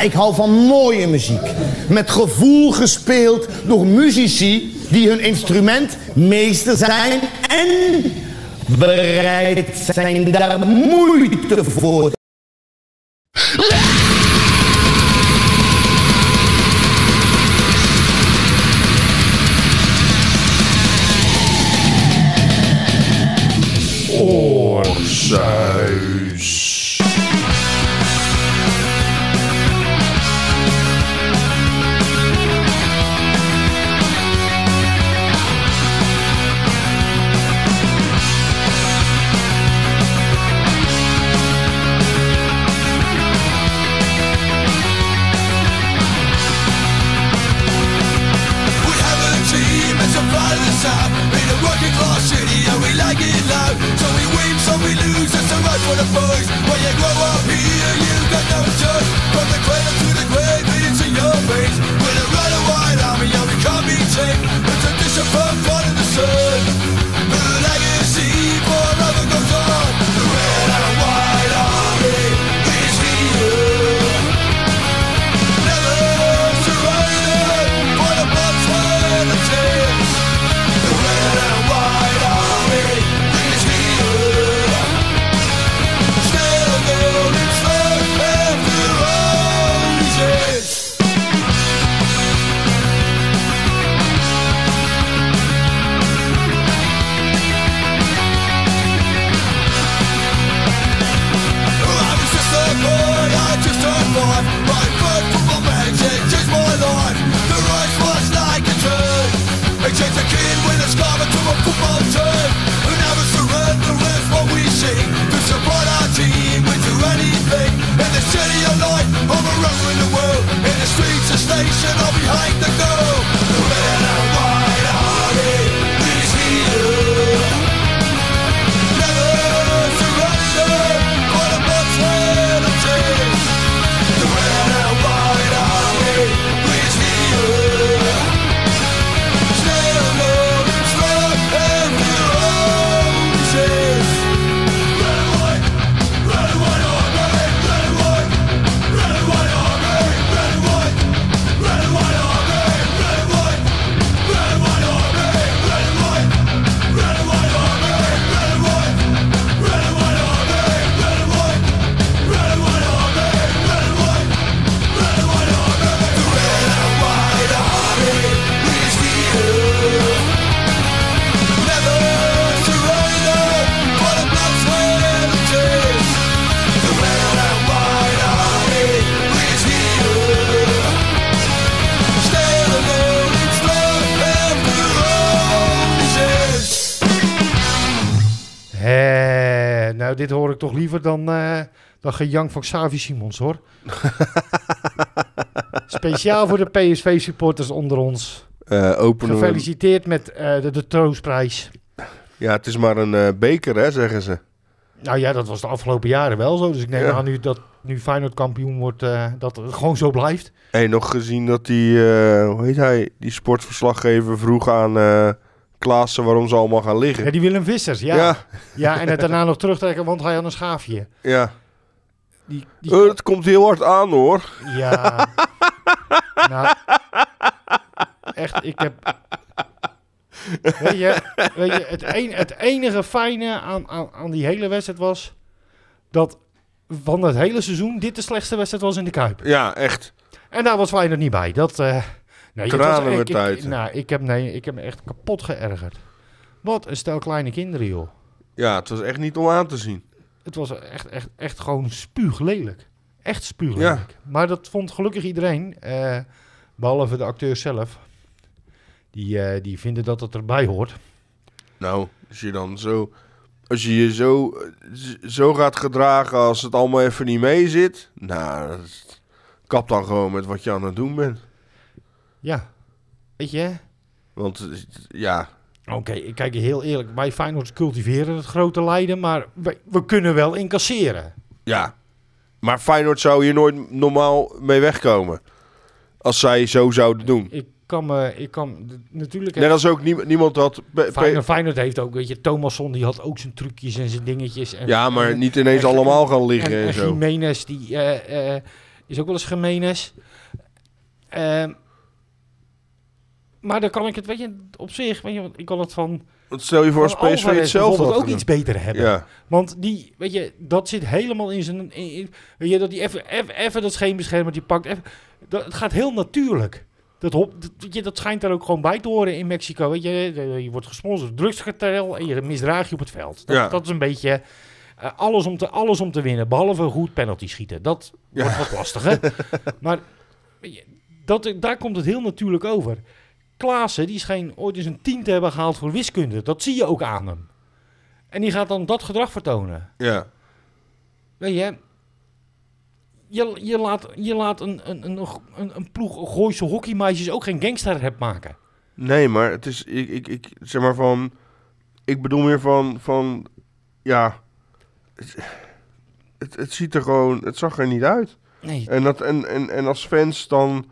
Ik hou van mooie muziek. Met gevoel gespeeld door muzici die hun instrument meester zijn en bereid zijn daar moeite voor. Toch liever dan, eh dan gejank van Xavi Simons, hoor. Speciaal voor de PSV-supporters onder ons. Openen we- Gefeliciteerd met eh, de, de troostprijs. Ja, het is maar een beker, hè, zeggen ze. Nou ja, dat was de afgelopen jaren wel zo. Dus ik neem Ja. aan nu dat nu Feyenoord kampioen wordt, dat het gewoon zo blijft. Hey, nog gezien dat die, hoe heet hij, die sportverslaggever vroeg aan Klaassen waarom ze allemaal gaan liggen. Ja, die Willem Vissers, ja. ja. ja, en het daarna nog terugtrekken, want hij had een schaafje. ja. Die, die, Eh, het komt heel hard aan, hoor. Ja. nou, echt, ik heb... Weet je, weet je het, een, het enige fijne aan, aan, aan die hele wedstrijd was... dat van het hele seizoen dit de slechtste wedstrijd was in de Kuip. Ja, echt. En daar was Feyenoord niet bij. Dat, eh nee, was- Tranen ik- uit. Nou, ik heb, nee, ik heb me echt kapot geërgerd. Wat een stel kleine kinderen, joh. Ja, het was echt niet om aan te zien. Het was echt, echt, echt gewoon spuuglelijk. Echt spuuglelijk. Maar dat vond gelukkig iedereen, eh, behalve de acteurs zelf. Die, eh, die vinden dat het erbij hoort. Nou, als je dan zo... Als je je zo, eh, zo gaat gedragen als het allemaal even niet mee zit... Nou, kap dan gewoon met wat je aan het doen bent. Ja, weet je. Want eh, ja, Oké, ik kijk heel eerlijk. Wij Feyenoord cultiveren het grote lijden, maar we, we kunnen wel incasseren. ja. Maar Feyenoord zou hier nooit normaal mee wegkomen. Als zij zo zouden doen. Ik kan me, ik kan natuurlijk. Net als ook nie- niemand had... Feyenoord, Feyenoord heeft ook, weet je, Thomasson die had ook zijn trucjes en zijn dingetjes. En, ja, maar en- niet ineens en- allemaal gaan liggen en, zo. Jiménez die, eh, eh, Is ook wel eens Jiménez. Ehm, maar dan kan ik het, weet je, op zich, weet je, ik kan het van, Want stel je voor als PSV Alvarez het zelf bijvoorbeeld had ook iets beter hebben. Ja, Want die, weet je, dat zit helemaal in zijn... In, in- weet je, dat die even, even, even dat scheenbeschermer die pakt. Even, dat, het gaat heel natuurlijk. Dat, hop, dat, weet je, dat schijnt daar ook gewoon bij te horen in Mexico. Weet je, je wordt gesponsord drugskartel en je misdraag je op het veld. Dat, Ja. dat is een beetje eh, alles, om te, alles om te winnen. Behalve goed penalty schieten. Dat Ja. wordt wat lastiger. maar dat, daar komt het heel natuurlijk over. Klaassen, die scheen ooit eens een tien te hebben gehaald voor wiskunde. Dat zie je ook aan hem. En die gaat dan dat gedrag vertonen. ja. Weet je, je, je laat, je laat een, een, een, een, een ploeg Gooise hockeymeisjes ook geen gangster maken. Nee, maar het is, ik, ik, ik zeg maar van, ik bedoel meer van, van, ja, het, het, het ziet er gewoon, het zag er niet uit. Nee, En, dat, en, en, en als fans dan,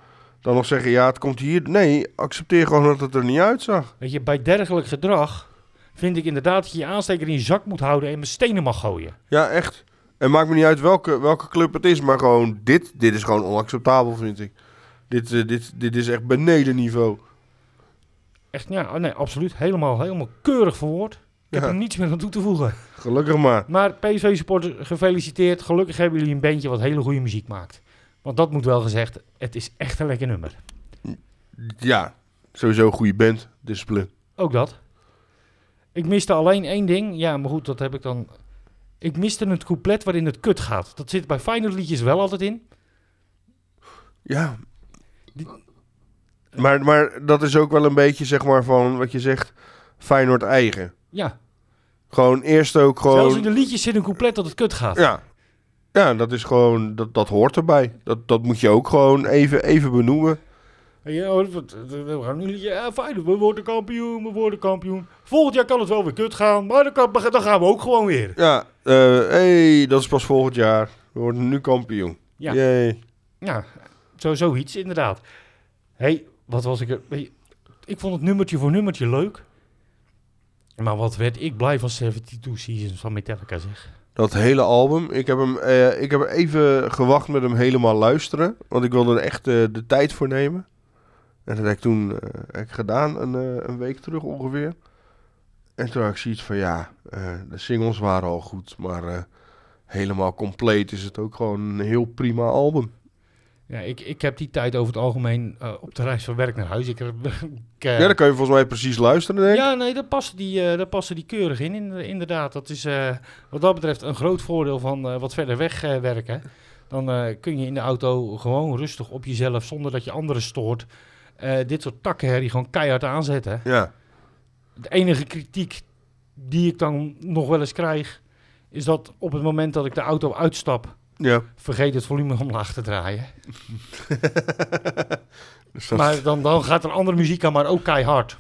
dan nog zeggen, ja, het komt hier. Nee, accepteer gewoon dat het er niet uitzag. weet je, bij dergelijk gedrag vind ik inderdaad dat je je aansteker in je zak moet houden en met stenen mag gooien. Ja, echt. En maakt me niet uit welke, welke club het is, maar gewoon dit, dit is gewoon onacceptabel, vind ik. Dit, eh, dit, dit is echt beneden niveau. Echt, ja, nee, absoluut. Helemaal, helemaal keurig verwoord. Ik heb er niets meer aan toe te voegen. Gelukkig maar. Maar PSV-supporters, gefeliciteerd. Gelukkig hebben jullie een bandje wat hele goede muziek maakt. Want dat moet wel gezegd, het is echt een lekker nummer. Ja, sowieso een goede band, discipline. Ook dat. Ik miste alleen één ding. Ja, maar goed, dat heb ik dan... Ik miste het couplet waarin het kut gaat. Dat zit bij Feyenoord liedjes wel altijd in. Ja. Die- Maar, maar dat is ook wel een beetje, zeg maar, van wat je zegt, Feyenoord eigen. Ja, Gewoon eerst ook zelfs in gewoon... de liedjes zit een couplet dat het kut gaat. Ja. Ja, dat is gewoon, dat, dat hoort erbij. Dat, dat moet je ook gewoon even, even benoemen. En Ja, hoor, wat- we gaan nu ja, Feyenoord, we worden kampioen, we worden kampioen. Volgend jaar kan het wel weer kut gaan, maar dan, kan, dan gaan we ook gewoon weer. Ja, eh hey, dat is pas volgend jaar. We worden nu kampioen. Ja. Yay. Ja, zo, zoiets, inderdaad. hey, wat was ik er... Ik vond het nummertje voor nummertje leuk. Maar wat werd ik blij van 72 Seasons van Metallica, zeg. Dat hele album. Ik heb, hem, eh, ik heb even gewacht met hem helemaal luisteren. Want ik wilde er echt eh, de tijd voor nemen. En dat heb ik toen eh, ik gedaan, een, een week terug ongeveer. En toen had ik zoiets van, ja, de singles waren al goed. Maar helemaal compleet is het ook gewoon een heel prima album. Ja, ik, ik heb die tijd over het algemeen eh, op de reis van werk naar huis. Ik, ik, eh, Ja, dan kan je volgens mij precies luisteren, denk ik. ja, nee, daar passen die, daar passen die keurig in, in- inderdaad. Dat is wat dat betreft een groot voordeel van wat verder weg werken. Dan kun je in de auto gewoon rustig op jezelf, zonder dat je anderen stoort, dit soort takkenherrie gewoon keihard aanzetten. Ja, De enige kritiek die ik dan nog wel eens krijg, is dat op het moment dat ik de auto uitstap, ja. vergeet het volume omlaag te draaien. Dus dat- Maar dan, dan gaat er andere muziek aan, maar ook keihard.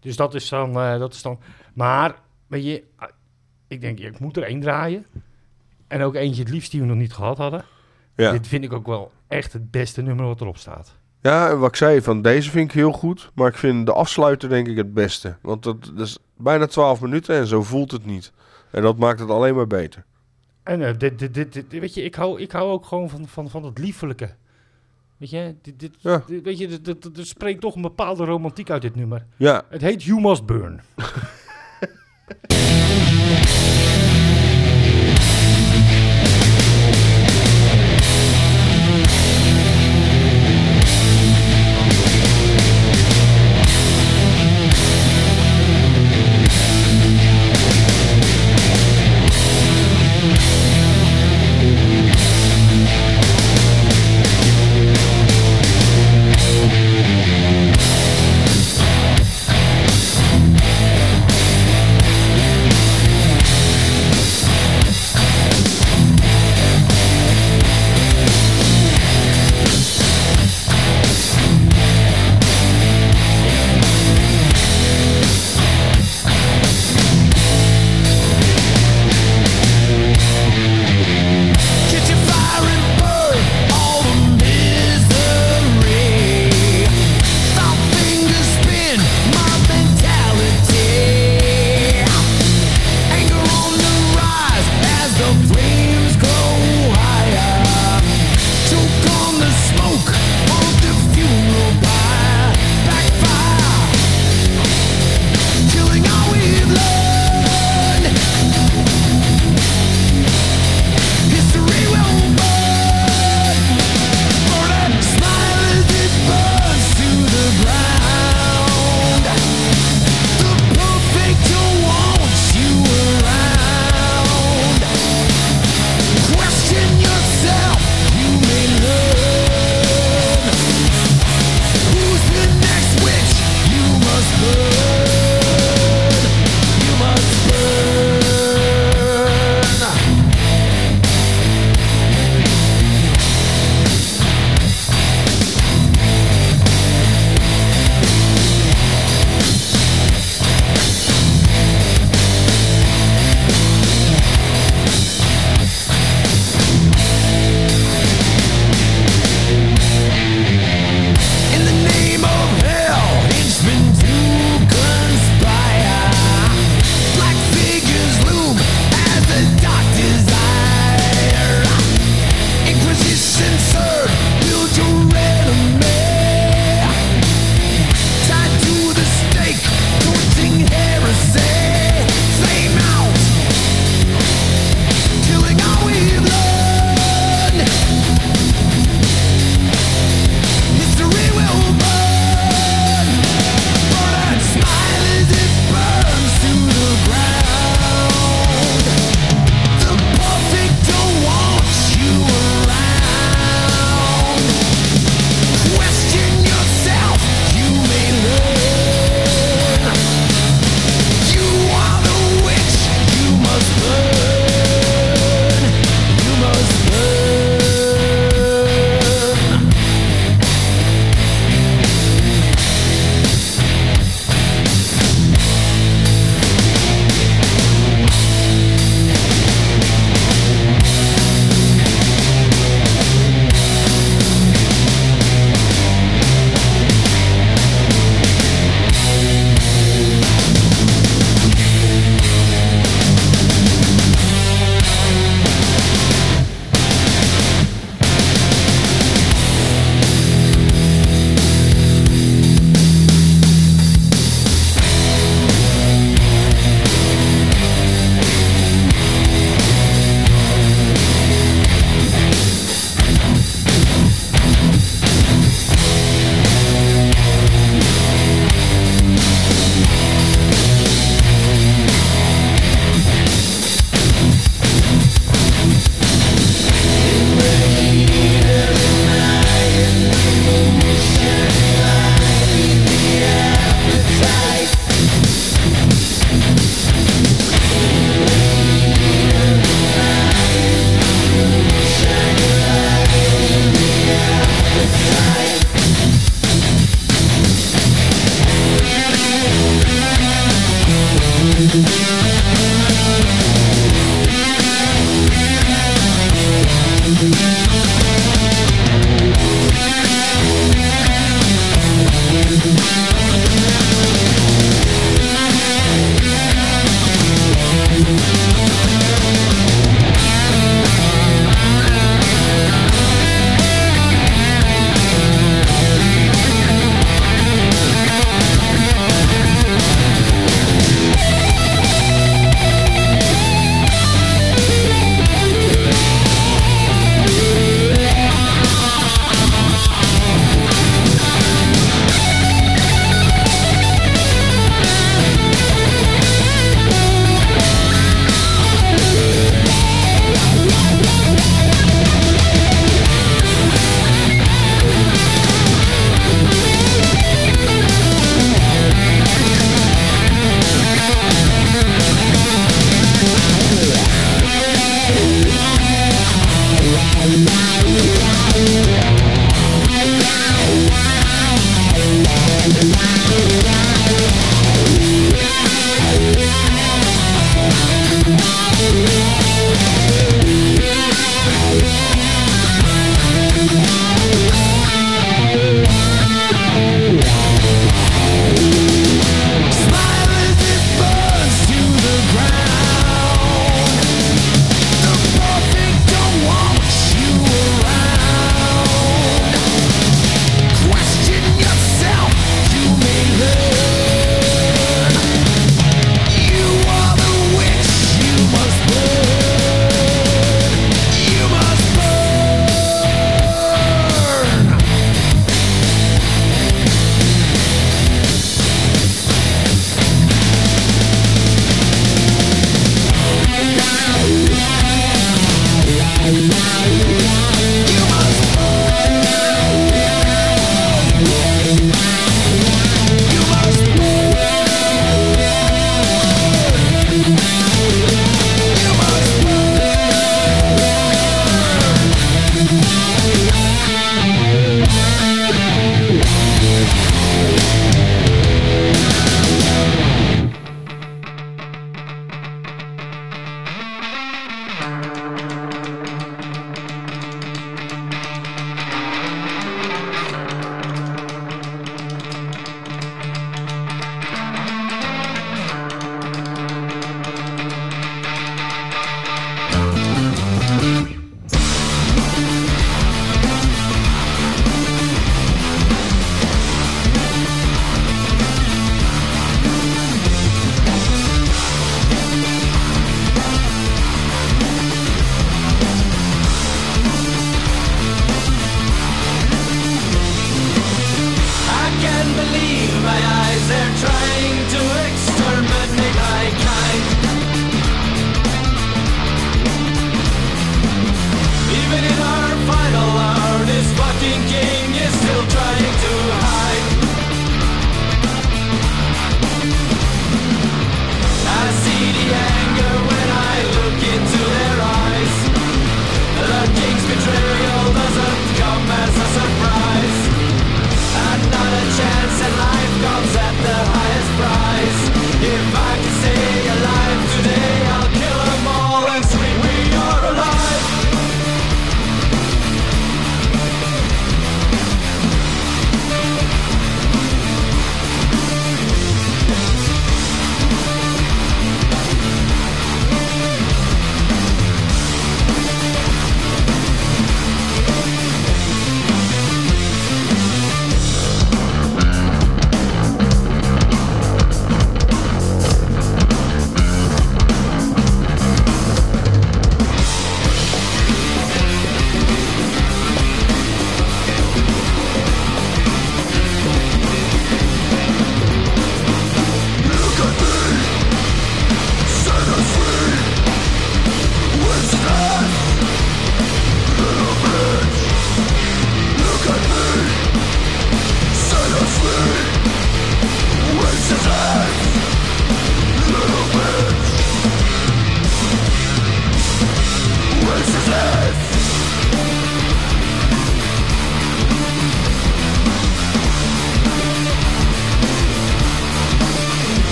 Dus dat is dan... eh, dat is dan maar, weet je... ah, Ik denk, ik moet er één draaien. En ook eentje het liefst die we nog niet gehad hadden. ja. Dit vind ik ook wel echt het beste nummer wat erop staat. Ja, wat ik zei, van deze vind ik heel goed. Maar ik vind de afsluiter denk ik het beste. Want dat, dat is bijna 12 minuten en zo voelt het niet. En dat maakt het alleen maar beter. En eh, dit, dit, dit, dit- weet je, ik hou, ik hou ook gewoon van, van, van het liefelijke. Weet je, dit, dit, Ja. dit- weet je, er spreekt toch een bepaalde romantiek uit dit nummer. Ja, Het heet You Must Burn.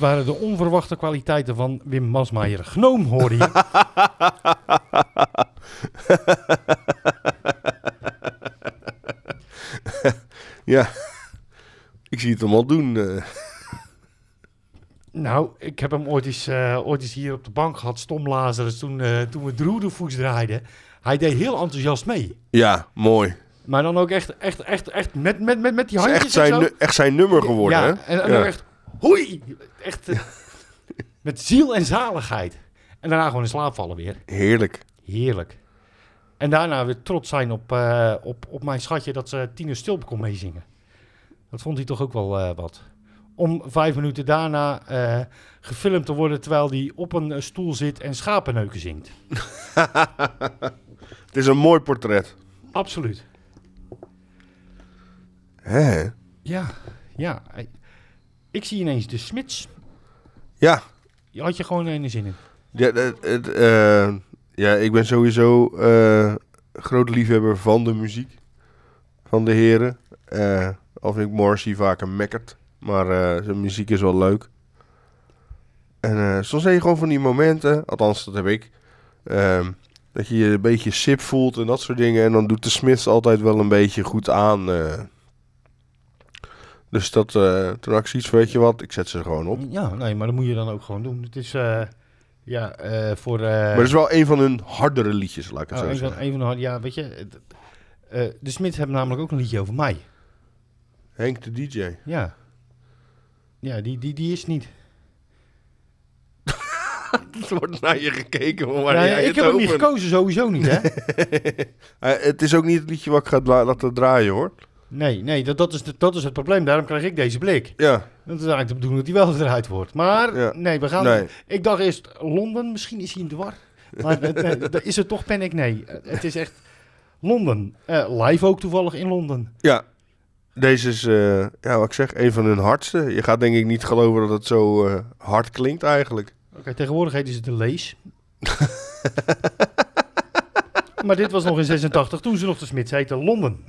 waren de onverwachte kwaliteiten van Wim Masmeijer. Gnoom hoorde je. Ja, ik zie het hem al doen. eh. nou, ik heb hem ooit eens, eh, ooit eens hier op de bank gehad, Stom Lazarus, toen, eh, toen we Droedevoets draaiden. Hij deed heel enthousiast mee. Ja, mooi. Maar dan ook echt, echt, echt, echt met, met, met, met die handjes echt zijn, en zo. nu- echt zijn nummer geworden, ja, hè? En, en Ja. echt, hoei! Echt eh, met ziel en zaligheid. En daarna gewoon in slaap vallen weer. Heerlijk. Heerlijk. En daarna weer trots zijn op, eh, op, op mijn schatje dat ze Tine Stulp kon meezingen. Dat vond hij toch ook wel eh, wat. Om vijf minuten daarna gefilmd te worden terwijl hij op een stoel zit en schapenneuken zingt. Het is een mooi portret. Absoluut. Hè? Ja, ja. Ik zie ineens de Smits. Ja. Je had je gewoon een zin in. Ja, het, het, eh, ja, ik ben sowieso eh groot liefhebber van de muziek. Van de heren. Eh al vind ik Morrissey vaak een mekkert. Maar eh, zijn muziek is wel leuk. En eh, soms heb je gewoon van die momenten, althans dat heb ik, ehm, dat je je een beetje sip voelt en dat soort dingen. En dan doet de Smiths altijd wel een beetje goed aan. eh. Dus dat, eh, toen had ik zoiets van, weet je wat, ik zet ze er gewoon op. Ja, nee, maar dat moet je dan ook gewoon doen. Het is, eh, ja, eh, voor... Maar het is wel een van hun hardere liedjes, laat ik het oh, zo een, van, zeggen. een van de... Ja, weet je... het- de Smits hebben namelijk ook een liedje over mij. Henk de DJ. Ja. Ja, die, die, die is niet. Er wordt naar je gekeken, maar Ja, ik het heb hem niet gekozen, sowieso niet, hè? Het is ook niet het liedje wat ik ga laten draaien, hoor. Nee, nee, dat, dat, is de, dat is het probleem. Daarom krijg ik deze blik. Ja, Dat is eigenlijk de bedoeling dat hij wel gedraaid wordt. Maar Ja. nee, we gaan... nee. Ik dacht eerst Londen, misschien is hij in de war. Maar eh, nee, dat is het toch Panic? Nee, Eh, het is echt Londen. Eh, live ook toevallig in Londen. Ja, deze is, ja, wat ik zeg, een van hun hardste. Je gaat denk ik niet geloven dat het zo hard klinkt eigenlijk. Oké, tegenwoordig heet ze de Lees. maar dit was nog in 86, toen ze nog de Smits heette Londen.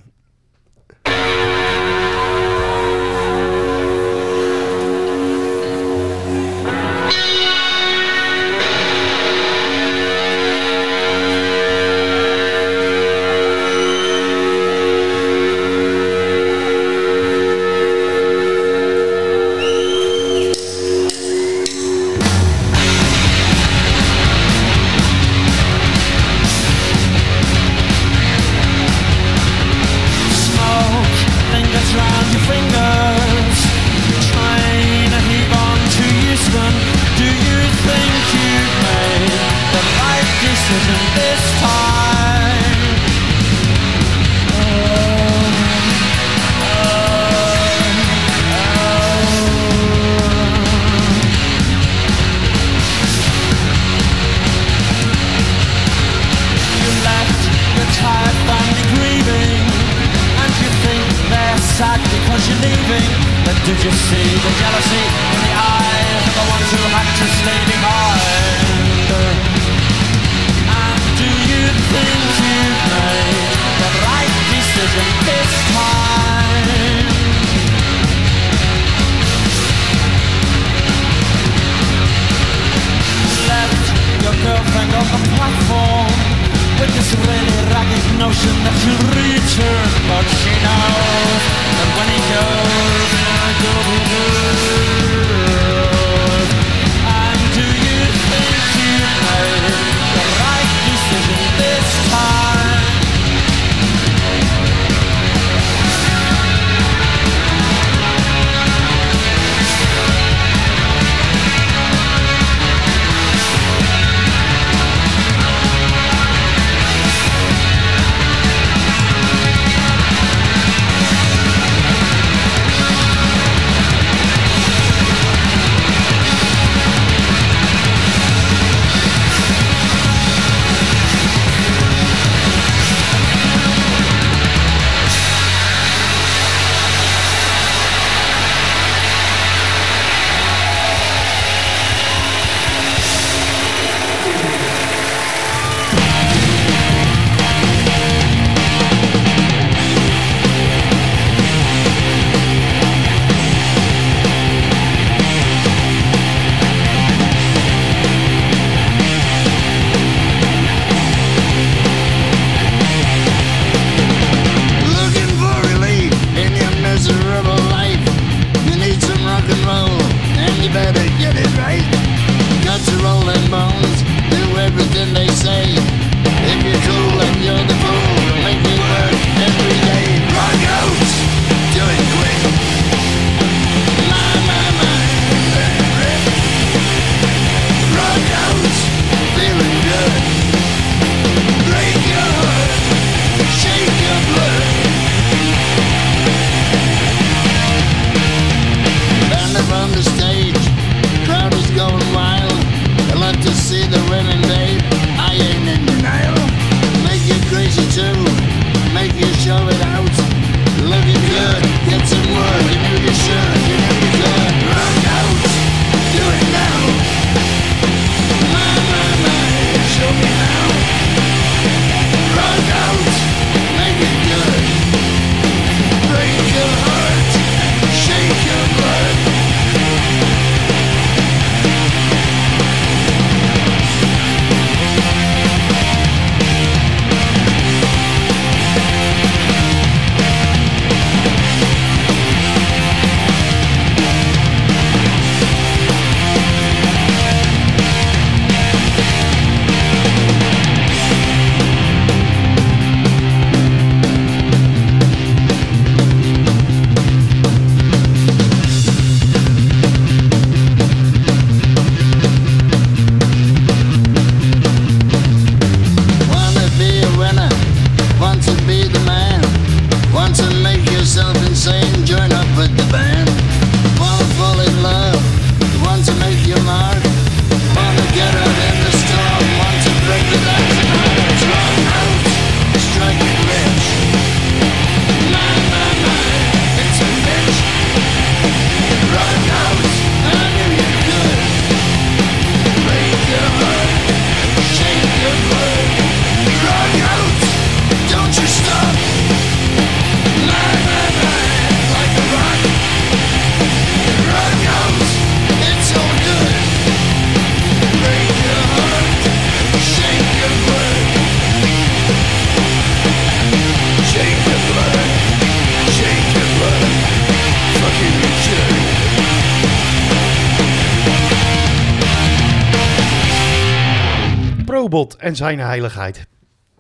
En zijn heiligheid.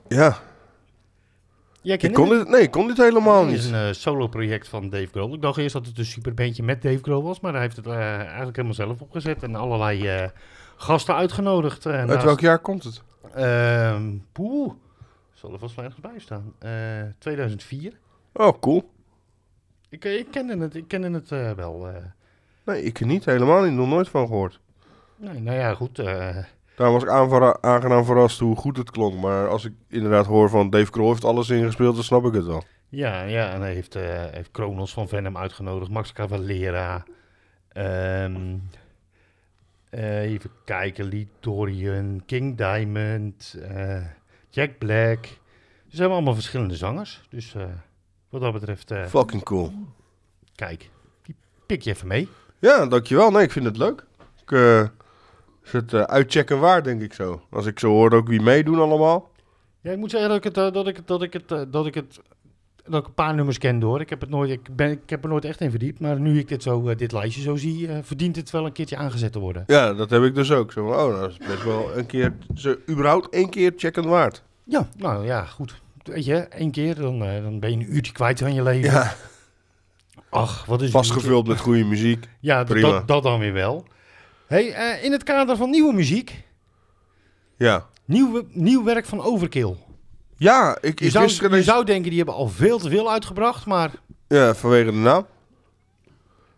Ja, Jij ik kon dit, nee, ik kon dit helemaal Het is niet. een eh, solo-project van Dave Grohl. Ik dacht eerst dat het een superbandje met Dave Grohl was, maar hij heeft het eh, eigenlijk helemaal zelf opgezet en allerlei eh, gasten uitgenodigd. Uit naast- welk jaar komt het? Ehm, poeh, zal er vast wel ergens bij staan. Eh, 2004. Oh, cool. Ik, ik kende het, ik kende het eh, wel. eh. Nee, ik niet. Helemaal niet. Nog nooit van gehoord. nee, nou ja, goed. Daar was ik aangenaam verrast hoe goed het klonk. Maar als ik inderdaad hoor van Dave Grohl heeft alles ingespeeld, dan snap ik het wel. ja, ja, en hij heeft, eh heeft Kronos van Venom uitgenodigd, Max Cavalera. Ehm, eh, even kijken, Lee Dorian, King Diamond, eh, Jack Black. Ze hebben allemaal verschillende zangers. Dus eh, wat dat betreft, eh, Fucking cool. kijk, die pik je even mee. Ja, dankjewel. Nee, ik vind het leuk. Ik eh, is het eh, uitchecken waard, denk ik zo. Als ik zo hoor ook wie meedoen allemaal. Ja, ik moet zeggen dat ik het, eh, dat ik het, dat ik het, eh, dat ik het, dat ik een paar nummers ken hoor. Ik heb het nooit, ik ben, ik heb er nooit echt in verdiept. Maar nu ik dit zo, eh, dit lijstje zo zie, eh, verdient het wel een keertje aangezet te worden. Ja, dat heb ik dus ook. Zo van, oh, nou, dat is best wel een keer, ze, überhaupt één keer checken waard. Ja, nou ja, goed. Weet je, één keer, dan, eh, dan ben je een uurtje kwijt aan je leven. Ja, Ach, wat is vastgevuld met goede muziek. Ja, dat, dat dan weer wel. Hey, eh, in het kader van nieuwe muziek, Ja. nieuw, nieuw werk van Overkill. Ja, ik, Je ik zou, je zou denken, die hebben al veel te veel uitgebracht, maar Ja, vanwege de naam.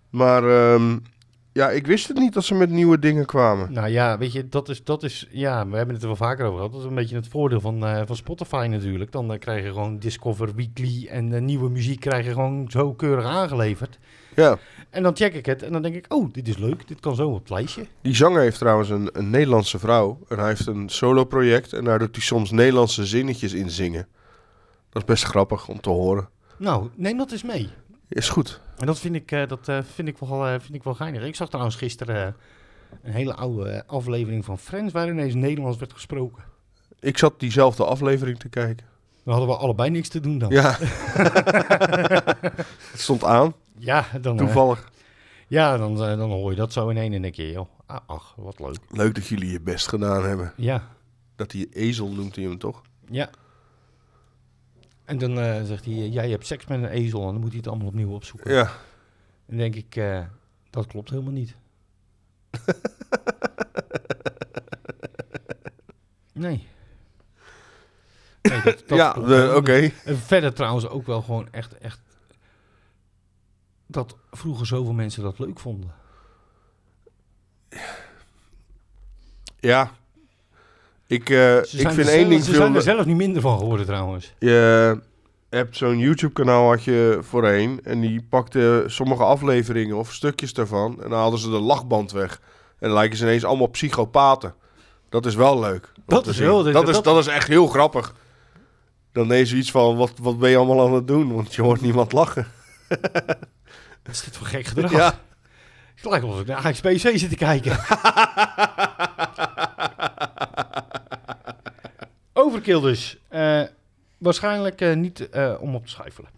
Maar ehm, ja, ik wist het niet dat ze met nieuwe dingen kwamen. Nou ja, weet je, dat is, dat is, ja, we hebben het er wel vaker over gehad. Dat is een beetje het voordeel van, eh, van Spotify natuurlijk. Dan eh, krijg je gewoon Discover Weekly en eh, nieuwe muziek krijg je gewoon zo keurig aangeleverd. Ja, En dan check ik het en dan denk ik, oh, dit is leuk, dit kan zo op het lijstje. die zanger heeft trouwens een, een Nederlandse vrouw. En hij heeft een solo-project en daar doet hij soms Nederlandse zinnetjes in zingen. Dat is best grappig om te horen. Nou, neem dat eens mee. Is goed. En dat vind ik, eh, dat, eh, vind ik, wel, eh, vind ik wel geinig. Ik zag trouwens gisteren een hele oude aflevering van Friends waar ineens Nederlands werd gesproken. Ik zat diezelfde aflevering te kijken. Dan hadden we allebei niks te doen dan. Ja. het stond aan, Ja, dan, toevallig. ja dan, dan hoor je dat zo in één en je, joh, ah, ach, wat leuk. Leuk dat jullie je best gedaan hebben. Ja, Dat hij ezel noemt hij hem toch? ja. En dan eh, zegt hij, jij hebt seks met een ezel en dan moet hij het allemaal opnieuw opzoeken. Ja. En denk ik, eh, dat klopt helemaal niet. nee. Nee, dat, dat ja, oké. En verder trouwens ook wel gewoon echt, echt... Dat vroeger zoveel mensen dat leuk vonden. Ja. Ik, eh, Ze ik vind één zelf, ding ze zijn er zelf niet minder van geworden trouwens. Je hebt zo'n YouTube-kanaal had je voorheen. En die pakte sommige afleveringen of stukjes daarvan. En dan haalden ze de lachband weg. En dan lijken ze ineens allemaal psychopaten. Dat is wel leuk. Dat is wel- dat- Dat is, dat- dat is echt heel grappig. Dan is iets van, wat, wat ben je allemaal aan het doen? Want je hoort niemand lachen. Wat is dit voor gek gedrag? Ja. Het lijkt alsof ik naar AXBC zit te kijken. Overkill dus. Eh, waarschijnlijk eh, niet eh, om op te schuifelen.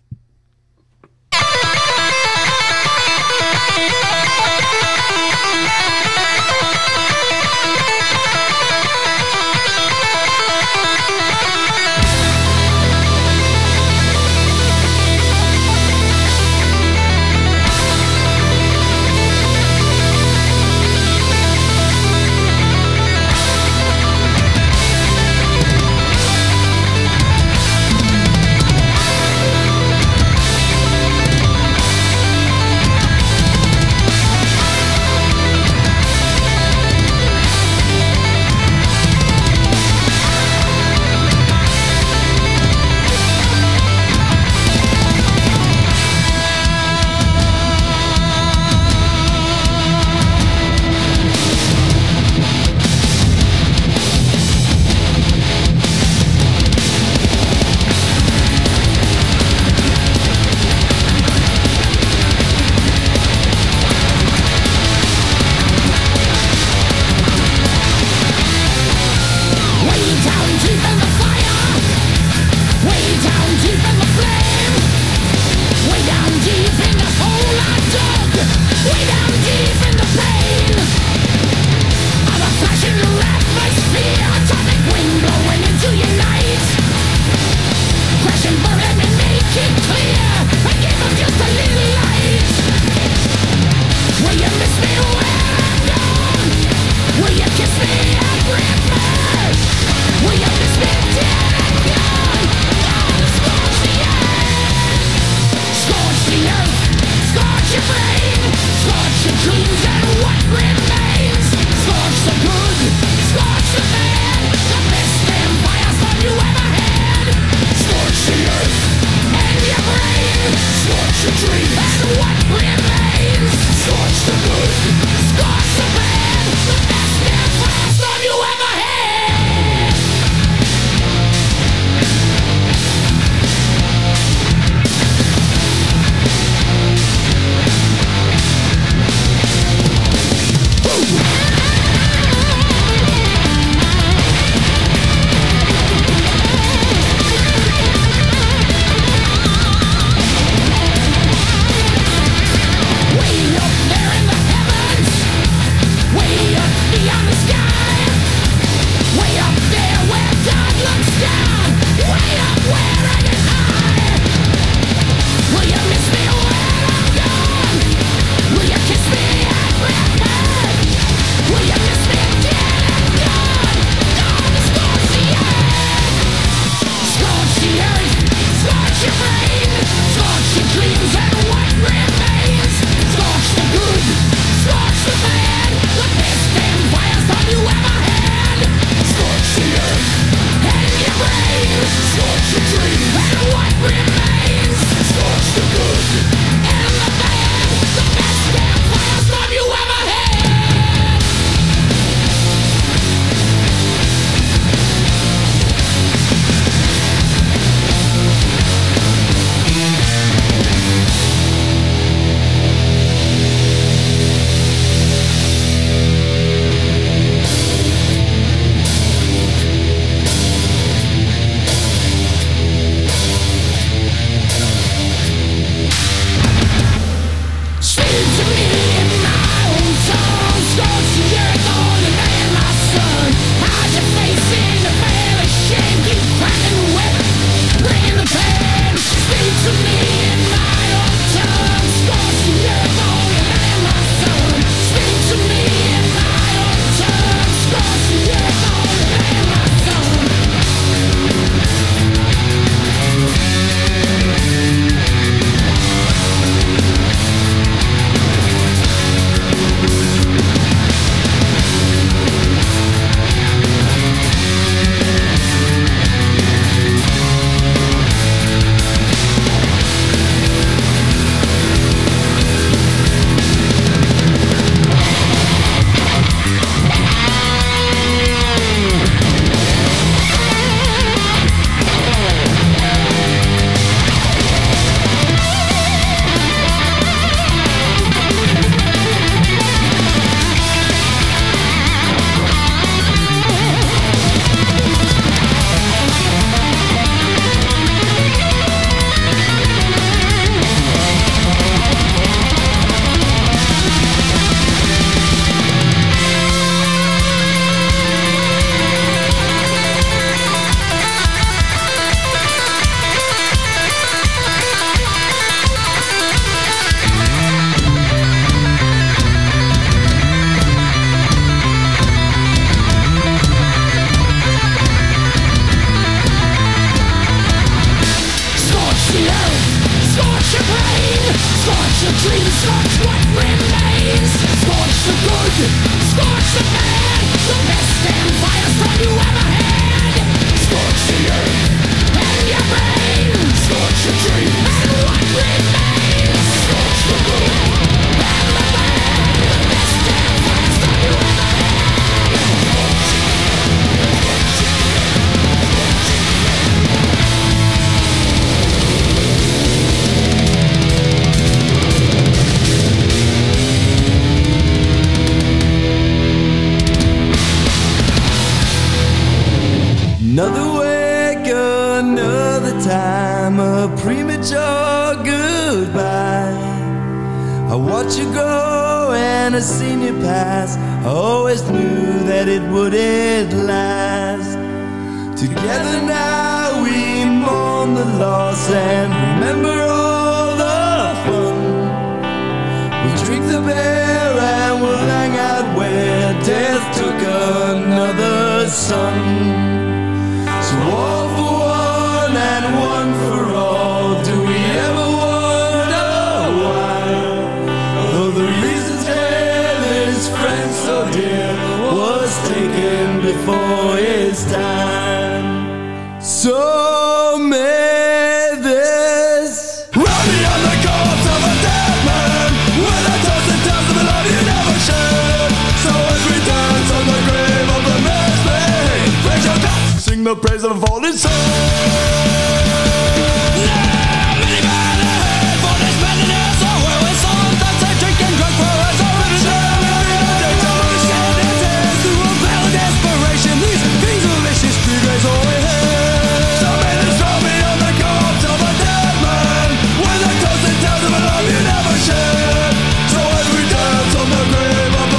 Love you never shared So as we dance on the grave of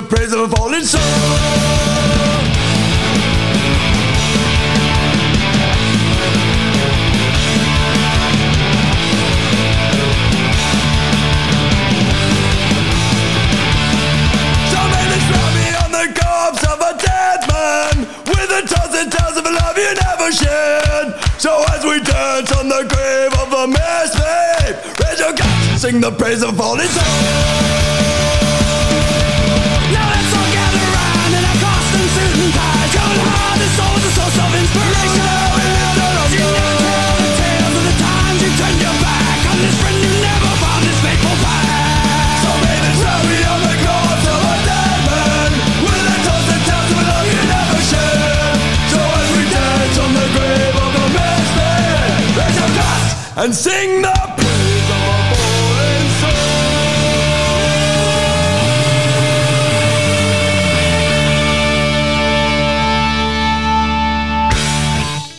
the praise of a fallen soul. So many throw me on the corpse of a dead man With a toss that tells of a love you never shared So as we dance on the grave of a misfit Raise your glass and sing the praise of a fallen soul and sing the praise of a fallen soul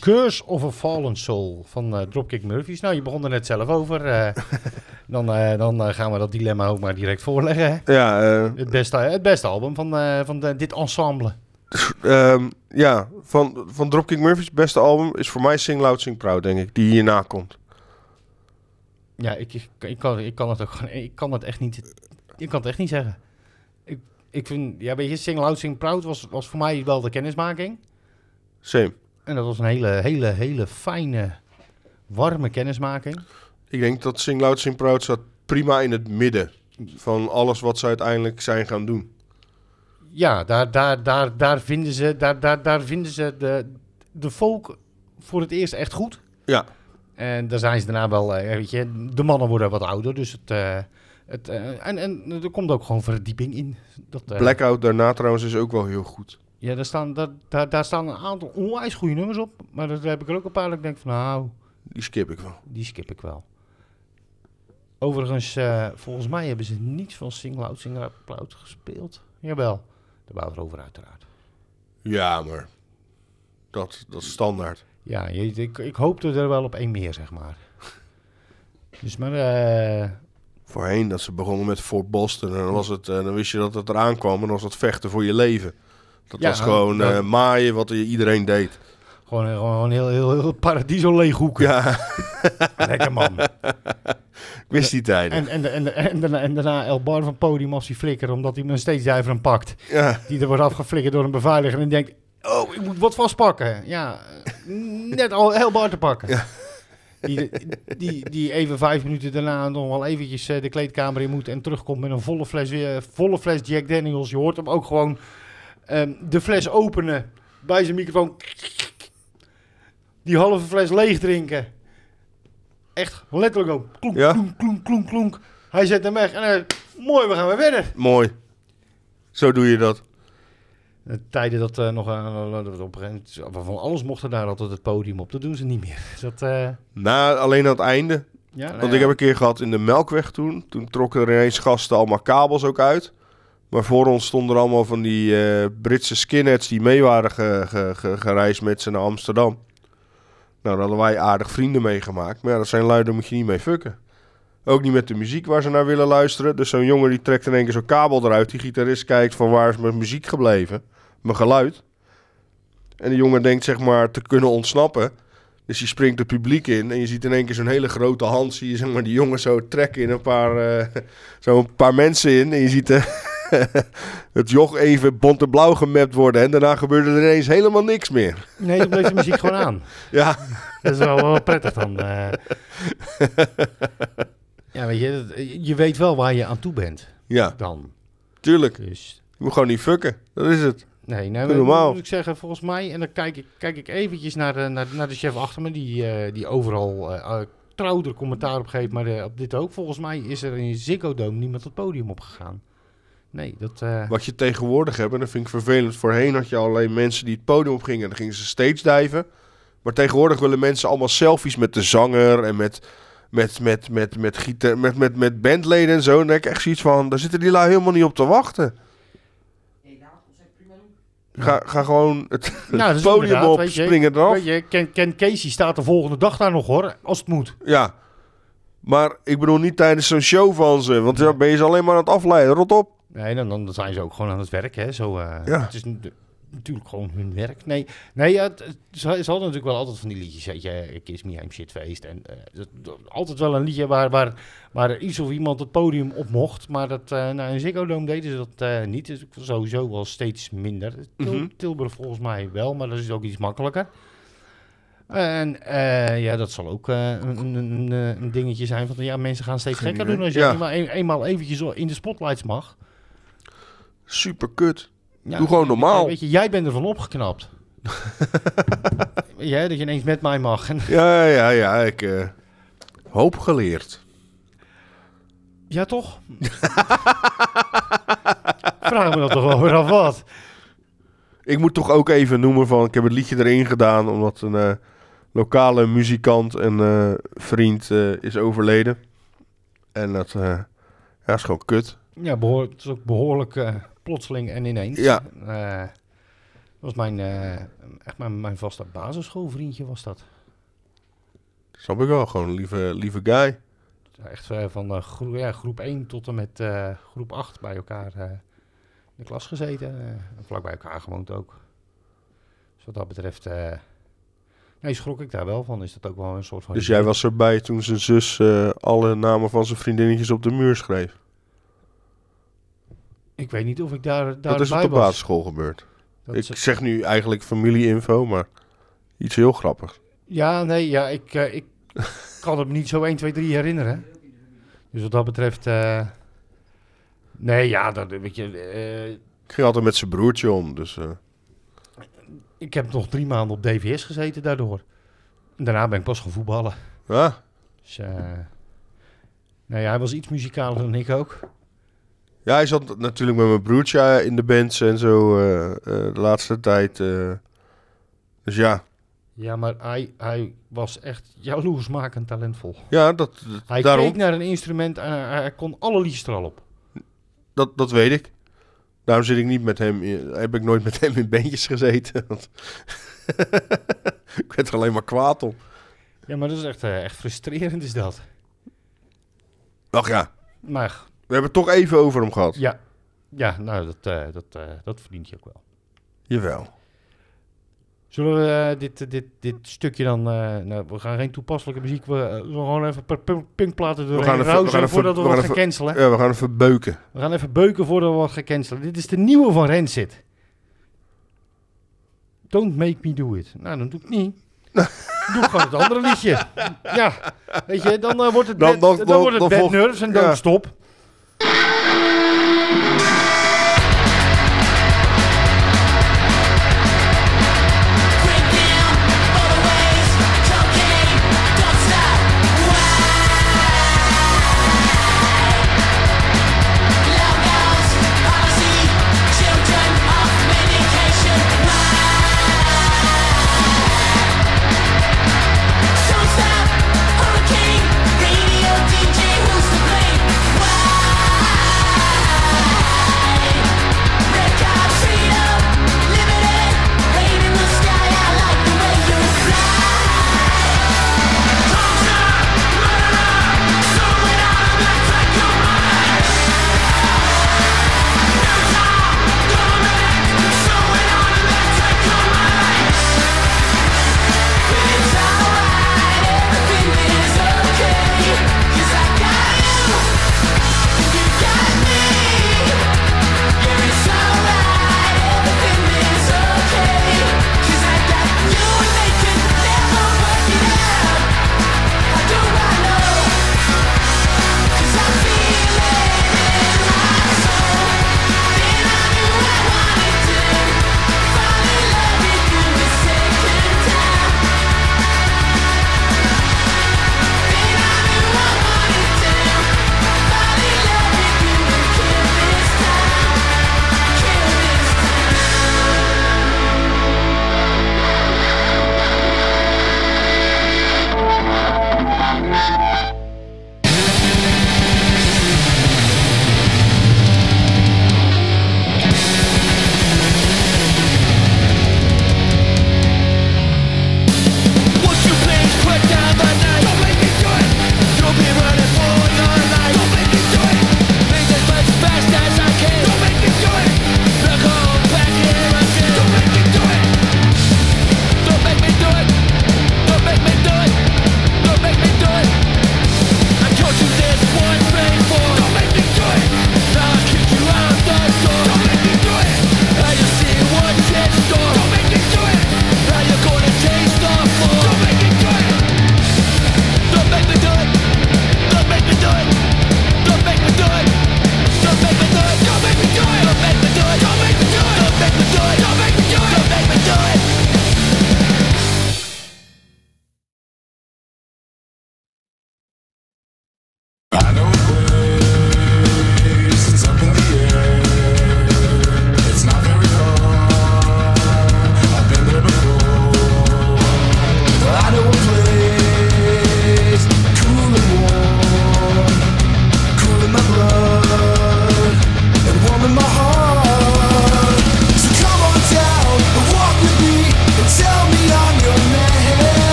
Curse of a Fallen Soul van eh, Dropkick Murphys. Nou, je begon er net zelf over. eh, dan eh, dan gaan we dat dilemma ook maar direct voorleggen. hè. Ja, eh, Het beste, het beste album van, eh, van de- dit ensemble. ehm, ja van, van Dropkick Murphys beste album is voor mij Sing Loud, Sing Proud, denk ik. Die hierna komt. Ja, ik, ik, ik, kan, ik kan het ook gewoon... Ik kan het echt niet... Ik kan het echt niet zeggen. Ik, ik vind... Ja, weet je, Sing Loud, Sing Proud was, was voor mij wel de kennismaking. Same. En dat was een hele, hele, hele fijne, warme kennismaking. Ik denk dat Sing Loud, Sing Proud staat prima in het midden van alles wat ze uiteindelijk zijn gaan doen. Ja, daar, daar, daar, daar vinden ze, daar, daar, daar vinden ze de, de folk voor het eerst echt goed. Ja, En daar zijn ze daarna wel, eh, weet je, de mannen worden wat ouder. Dus het, eh, het eh, en, en er komt ook gewoon verdieping in. Dat, Blackout daarna trouwens is ook wel heel goed. Ja, daar staan, daar, daar, daar staan een aantal onwijs goede nummers op. Maar daar heb ik er ook een paar dat ik denk van, nou, Die skip ik wel. die skip ik wel. Overigens, volgens mij hebben ze niets van Sing Loud, Sing Proud gespeeld. Jawel, de Wouter over uiteraard. Ja, maar dat, dat is standaard. Ja, je, ik, ik hoopte er wel op één meer, zeg maar. Dus maar, eh, Voorheen dat ze begonnen met Fort Boston. En dan, was het, eh, dan wist je dat het eraan kwam. En dan was het vechten voor je leven. Dat Ja, was gewoon dat- eh, maaien wat iedereen deed. Gewoon, gewoon heel, heel, heel paradiso leeghoeken. Ja, Lekker man. ik wist die tijden. En, en, en, en, daarna, en daarna El Bar van podium als hij flikkeren, omdat hij een steeds duiver hem pakt. Ja, Die er wordt afgeflikkerd door een beveiliger en denkt, oh, ik moet wat vastpakken. Ja, eh, net al El Bar te pakken. Ja. Die, die, die even vijf minuten daarna nog wel eventjes eh, de kleedkamer in moet en terugkomt met een volle fles, weer, volle fles Jack Daniels. Je hoort hem ook gewoon ehm, de fles openen bij zijn microfoon. Die halve fles leeg drinken. Echt letterlijk ook. Klonk, Ja. klonk, klonk, klonk, klonk. Hij zet hem weg en hij mooi, we gaan weer verder. mooi. Zo doe je dat. De tijden dat eh, nog eh, dat op een gegeven moment- van alles mochten daar altijd het podium op. Dat doen ze niet meer. Dat, eh, Na, alleen aan het einde. ja, nou Want ja. ik heb een keer gehad in de Melkweg toen. Toen trokken er ineens gasten allemaal kabels ook uit. Maar voor ons stonden er allemaal van die eh, Britse skinheads die mee waren ge- ge- ge- gereisd met ze naar Amsterdam. Nou, daar hadden wij aardig vrienden meegemaakt. Maar ja, dat zijn lui, daar moet je niet mee fucken. Ook niet met de muziek waar ze naar willen luisteren. Dus zo'n jongen die trekt in één keer zo'n kabel eruit. Die gitarist kijkt van waar is mijn muziek gebleven? Mijn geluid. En die jongen denkt zeg maar te kunnen ontsnappen. Dus die springt het publiek in en je ziet in één keer zo'n hele grote hand, zie je zeg maar die jongen zo trekken in een paar, eh, zo een paar mensen in. En je ziet eh, het joch even bont en blauw gemapt worden en daarna gebeurde er ineens helemaal niks meer. Nee, dan bleef de muziek gewoon aan. Ja, Dat is wel, wel prettig dan. eh. ja, weet je, je weet wel waar je aan toe bent ja, dan. tuurlijk. Dus Je moet gewoon niet fucken, dat is het. Nee, nee maar normaal. moet ik zeggen, volgens mij, en dan kijk ik, kijk ik eventjes naar de, naar, naar de chef achter me, die, eh, die overal eh, eh, trouw er commentaar op geeft, maar eh, op dit ook. Volgens mij is er in Ziggo Dome niemand het podium opgegaan. Nee, dat... eh, Wat je tegenwoordig hebt, en dat vind ik vervelend. Voorheen had je alleen mensen die het podium op gingen en dan gingen ze steeds dijven. Maar tegenwoordig willen mensen allemaal selfies met de zanger en met, met, met, met, met, met, met, met bandleden en zo. En dan denk ik echt zoiets van, daar zitten die lui helemaal niet op te wachten. Ga, ga gewoon het, Nou, podium op, weet je, springen eraf. Weet je, Ken, Ken Casey staat de volgende dag daar nog hoor, als het moet. Ja, maar ik bedoel niet tijdens zo'n show van ze. Want dan ben je ze alleen maar aan het afleiden. Rot op. Nee, dan, dan zijn ze ook gewoon aan het werk, hè. Zo, eh, Ja. Het is natuurlijk gewoon hun werk. Nee, nee ja, het, ze, hadden natuurlijk wel altijd van die liedjes, weet je, Kiss Me, I'm Shitfaced. En eh, altijd wel een liedje waar, waar, waar iets of iemand het podium op mocht. Maar dat, eh nou, in Ziggo Dome deden ze dat eh, niet. Dus sowieso wel steeds minder. Mhm. Tilburg volgens mij wel, maar dat is ook iets makkelijker. En eh, ja, dat zal ook eh, een, een, eh, dingetje zijn van ja, mensen gaan steeds gekker doen als je Ja. eenmaal, een- eenmaal eventjes in de spotlights mag. Super kut. Ja, Doe gewoon normaal. Weet je, jij bent ervan opgeknapt. Jij dat je ineens met mij mag. Ja, ja, ja. Ik eh, hoop geleerd. ja, toch? Vraag me dat toch wel weer af wat. Ik moet toch ook even noemen van... Ik heb het liedje erin gedaan omdat een eh, lokale muzikant en eh, vriend eh, is overleden. En dat eh, ja, is gewoon kut. Ja, behoor, het is ook behoorlijk eh, plotseling en ineens. Ja. Eh, dat was mijn, eh, echt mijn, mijn vaste basisschoolvriendje was dat. Snap ik wel. Gewoon een lieve, lieve guy. Echt eh, van groep, ja, groep 1 tot en met groep 8 bij elkaar in de klas gezeten. en vlak bij elkaar gewoond ook. Dus wat dat betreft... nee, schrok ik daar wel van. Is dat ook wel een soort van... Dus jij was erbij toen zijn zus alle namen van zijn vriendinnetjes op de muur schreef. Ik weet niet of ik daar, Wat daarbij is op was. basisschool gebeurd? Dat Ik ze- zeg nu eigenlijk familieinfo, maar iets heel grappigs. Ja, nee, ja, ik, eh, ik kan het me niet zo 1, 2, 3 herinneren. Dus wat dat betreft... eh, nee, ja, dat weet je... eh, Ik ging altijd met zijn broertje om, dus... eh, ik heb nog drie maanden op DVS gezeten daardoor. Daarna ben ik pas gaan voetballen. ah, Dus, eh, nou ja, hij was iets muzikaler dan ik ook. Ja, hij zat natuurlijk met mijn broertje eh, in de bands en zo eh, eh, de laatste tijd. dus ja, Ja, maar hij, hij was echt jaloersmakend talentvol. ja dat, dat- Hij daarom, keek naar een instrument en hij, kon alle liedjes er al op. dat, dat weet ik. Daarom zit ik niet met hem, in- heb ik nooit met hem in bandjes gezeten. ik werd er alleen maar kwaad om. Ja, maar dat is echt, echt frustrerend is dat. Ach ja, Maar We hebben het toch even over hem gehad. ja, ja nou, dat, eh, dat, eh, dat verdient je ook wel. Jawel. Zullen we eh, dit, dit, dit stukje dan... eh, nou, we gaan geen toepasselijke muziek. We gewoon even paar punk- punkplaten doorheen gaan even- we gaan even- voordat we, we wat gaan gaan even- cancelen. Ja, we gaan even beuken. We gaan even beuken voordat we wat gaan cancelen. Dit is de nieuwe van Rancid. Don't make me do it. Nou, dan doe ik niet. doe gewoon het andere liedje. Ja, weet je, dan eh, wordt het, Dan- bad, dan- dan, dan- wordt het dan bad volgt- nerves en ja. don't stop.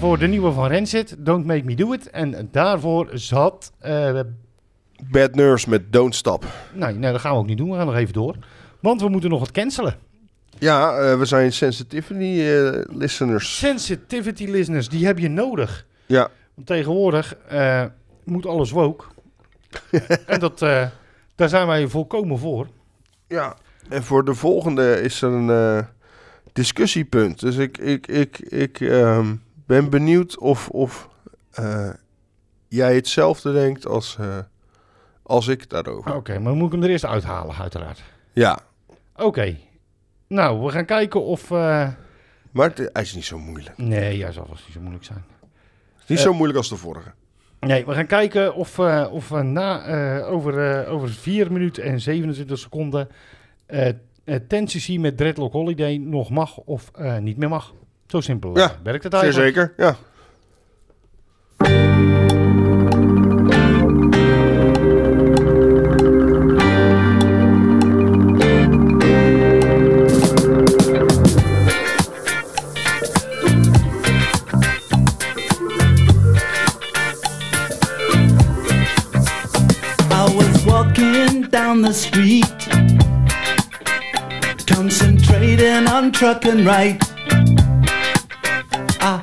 Daarvoor de nieuwe van Rancid, Don't Make Me Do It. En daarvoor zat... eh, Bad Nurse met Don't Stop. nee, nee, dat gaan we ook niet doen. We gaan nog even door. Want we moeten nog wat cancelen. Ja, eh, we zijn sensitivity eh, listeners. Sensitivity listeners, die heb je nodig. Ja, Want tegenwoordig moet alles woke. en dat, daar zijn wij volkomen voor. ja. En voor de volgende is er een discussiepunt. Dus ik, ik, ik, ik ehm, ben benieuwd of, of eh, jij hetzelfde denkt als, eh, als ik daarover. Oké, maar moet ik hem er eerst uithalen, uiteraard. Ja, Oké. Nou, we gaan kijken of... eh, maar het, hij is niet zo moeilijk. Nee, ja, zal vast niet zo moeilijk zijn. Het is niet zo moeilijk als de vorige. Nee, we gaan kijken of, of na, over, over 4 minuten en 27 seconden uh, met Dreadlock Holiday nog mag of niet meer mag. Zo simpel eh, Ja, werkt het Zeer eigenlijk. zeker, ja. I was walking down the street, concentrating on trucking right.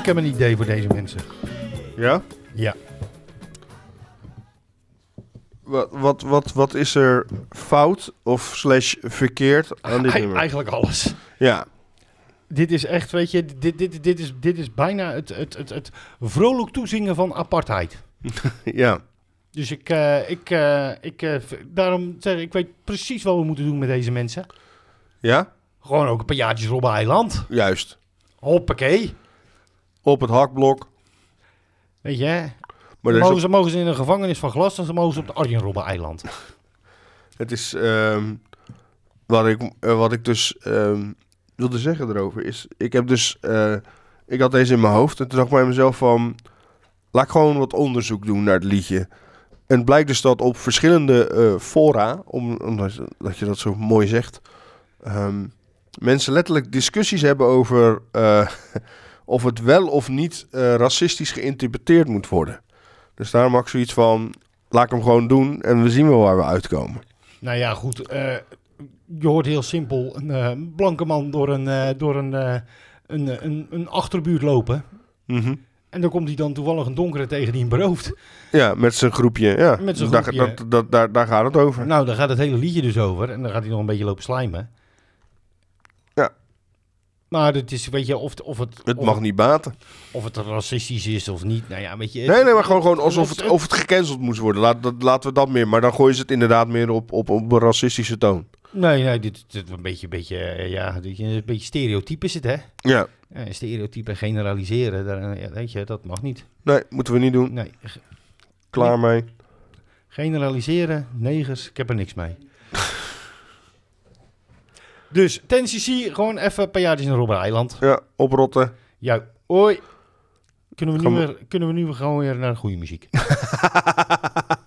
Ik heb een idee voor deze mensen. Ja? Ja. Wat, wat, wat, wat is er fout of slash verkeerd aan dit nummer? eigenlijk alles. Ja, Dit is echt, weet je, dit, dit, dit, is, dit is bijna het, het, het, het vrolijk toezingen van apartheid. ja. Dus ik, eh, ik, eh, ik eh, daarom zeg ik, ik weet precies wat we moeten doen met deze mensen. Ja? Gewoon ook een paar jaartjes Robben Eiland. Juist. Hoppakee. Op het hakblok. Weet je? Maar mogen, ze, mogen ze in een gevangenis van glas, dan mogen ze op de Arjen Robben Eiland. het is... ehm, wat, ik, eh, wat ik dus ehm, wilde zeggen erover is... Ik heb dus... eh, ik had deze in mijn hoofd en toen dacht ik bij mezelf van... Laat ik gewoon wat onderzoek doen naar het liedje. En het blijkt dus dat op verschillende eh, fora... Om, omdat dat je dat zo mooi zegt... ehm, mensen letterlijk discussies hebben over... of het wel of niet eh, racistisch geïnterpreteerd moet worden. Dus daarom had ik zoiets van... Laat ik hem gewoon doen en we zien wel waar we uitkomen. Nou ja, goed. eh, je hoort heel simpel een eh, blanke man door een, door een, een, een, een achterbuurt lopen. Mhm. En dan komt hij dan toevallig een donkere tegen die hem berooft. Ja, met zijn groepje. Ja, Met zijn daar, groepje. Dat, dat, daar, daar gaat het over. Nou, daar gaat het hele liedje dus over. En dan gaat hij nog een beetje lopen slijmen. Maar het is, weet je, of, of het, het of, mag niet baten. of het racistisch is of niet. Nou ja, weet je. Nee, nee, maar gewoon, gewoon alsof het, of het gecanceld moest worden. Laat, dat, laten we dat meer. Maar dan gooien ze het inderdaad meer op, op, op een racistische toon. Nee, nee, dit, dit een beetje, beetje, eh, ja, dit, een beetje stereotyp is het, hè? Ja, Ja, stereotypen generaliseren, daar, ja, weet je, dat mag niet. nee, moeten we niet doen. Nee, Klaar mee. generaliseren, negers, ik heb er niks mee. Dus, ten CC, gewoon even een paar jaartjes naar Robben Eiland. Ja, oprotten. Ja, hoi. Kunnen we, nu Gaan we- weer, kunnen we nu weer gewoon weer naar de goede muziek?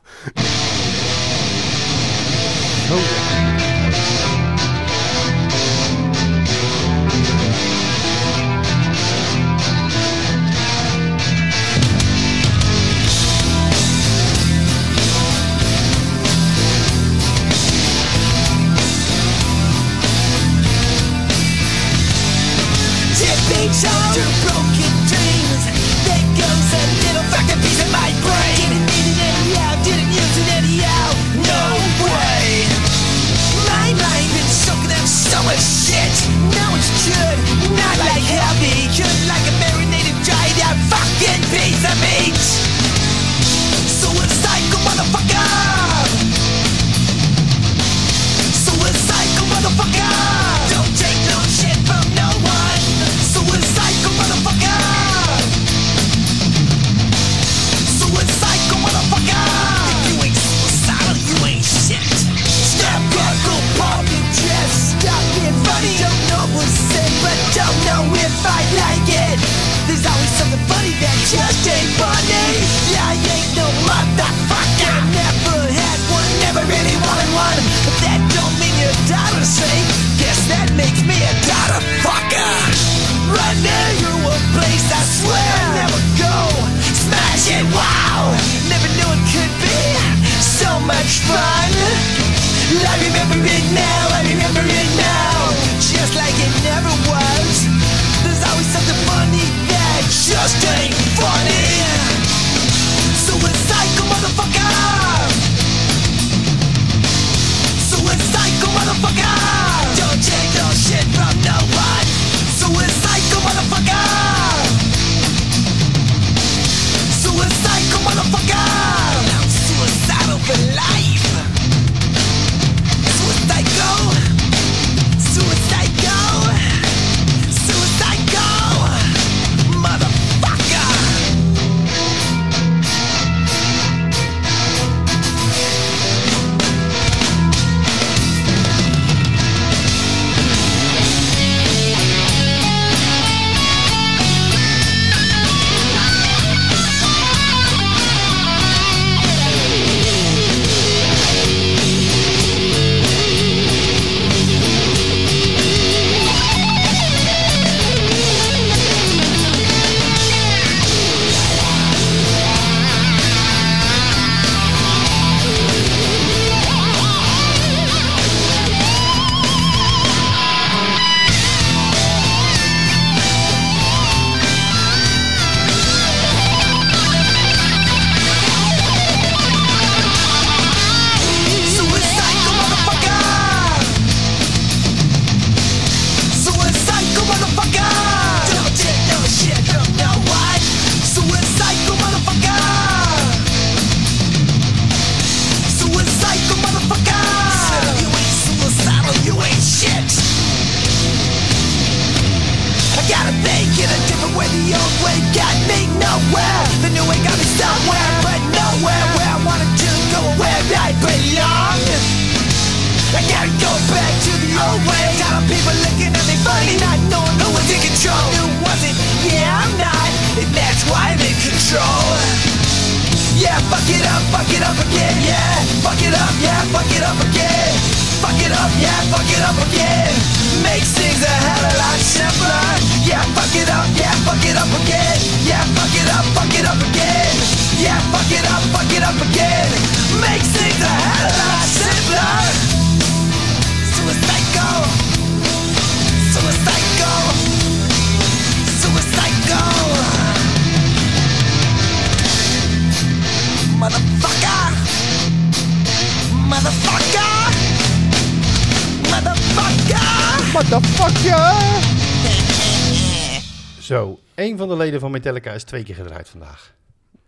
Een van de leden van Metallica is twee keer gedraaid vandaag.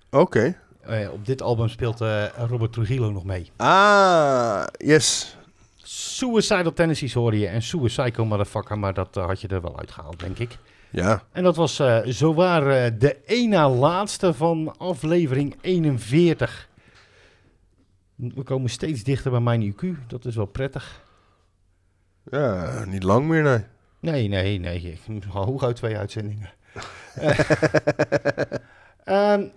Oké. Eh, op dit album speelt eh, Robert Trujillo nog mee. Ah, yes. Suicidal Tendencies hoorde je en Suicidal Motherfucker, maar dat eh, had je er wel uitgehaald, denk ik. Ja. En dat was zowaar de één na laatste van aflevering 41. We komen steeds dichter bij mijn IQ, dat is wel prettig. Ja, niet lang meer, nee. Nee, nee, nee. Hooguit twee uitzendingen. Eh, ehm,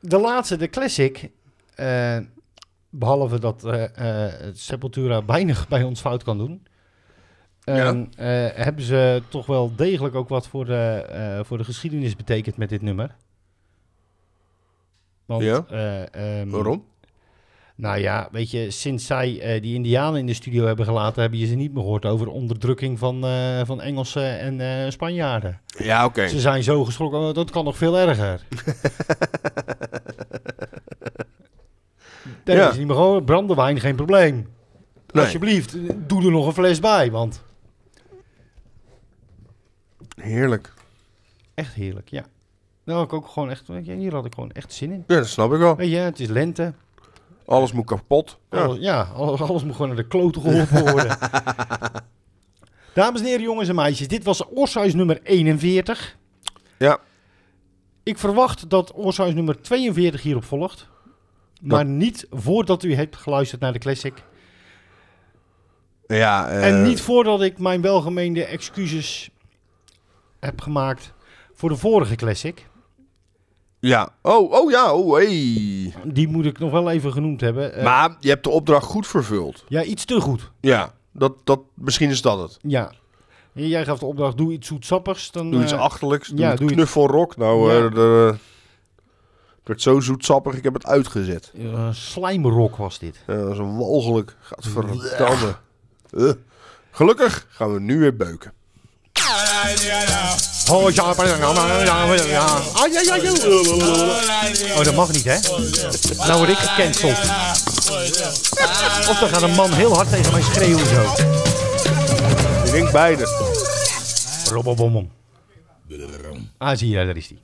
de laatste, de classic. eh, behalve dat eh eh, Sepultura weinig bij ons fout kan doen. ehm, eh, hebben ze toch wel degelijk ook wat voor de, voor de geschiedenis betekend met dit nummer. Want, Ja? eh, ehm, Waarom? Nou ja, weet je, sinds zij eh, die Indianen in de studio hebben gelaten, hebben je ze niet meer gehoord over de onderdrukking van, eh, van Engelsen en eh, Spanjaarden. Ja, oké. Ze zijn zo geschrokken, oh, dat kan nog veel erger. Nee, Ja. is niet meer gewoon brandewijn, geen probleem. Nee. Alsjeblieft, doe er nog een fles bij, want Heerlijk. echt heerlijk, ja. Nou, ik ook gewoon echt, hier had ik gewoon echt zin in. Ja, dat snap ik wel. Weet je, het is lente. Alles moet kapot. Ja. Alles, ja, alles, alles moet gewoon naar de kloten geholpen worden. Dames en heren, jongens en meisjes, dit was Orshuis nummer 41. Ja. Ik verwacht dat Orshuis nummer 42 hierop volgt. Maar niet voordat u hebt geluisterd naar de classic. Ja, eh, en niet voordat ik mijn welgemeende excuses heb gemaakt voor de vorige classic. Ja. Oh, oh ja, oh hey. Die moet ik nog wel even genoemd hebben. Eh, Maar je hebt de opdracht goed vervuld. ja, iets te goed. Ja, dat, dat, misschien is dat het. Ja. Jij gaf de opdracht, doe iets zoetsappigs. Dan, Doe iets eh, achterlijks. Doe ja, doe knuffelrock. Nou, Ja. eh, de, het werd zo zoetsappig, ik heb het uitgezet. Uh, slijmrock was dit. Ja, dat is een walgelijk. Gaat verdamme. Eh. Gelukkig gaan we nu weer beuken. Oh, ja. Ah, ja, ja, ja. Oh, dat mag niet, hè? Nou word ik gecanceld. Of dan gaat een man heel hard tegen mij schreeuwen zo. Ik denk beide. Robbobomom. Ah, zie je, daar is die.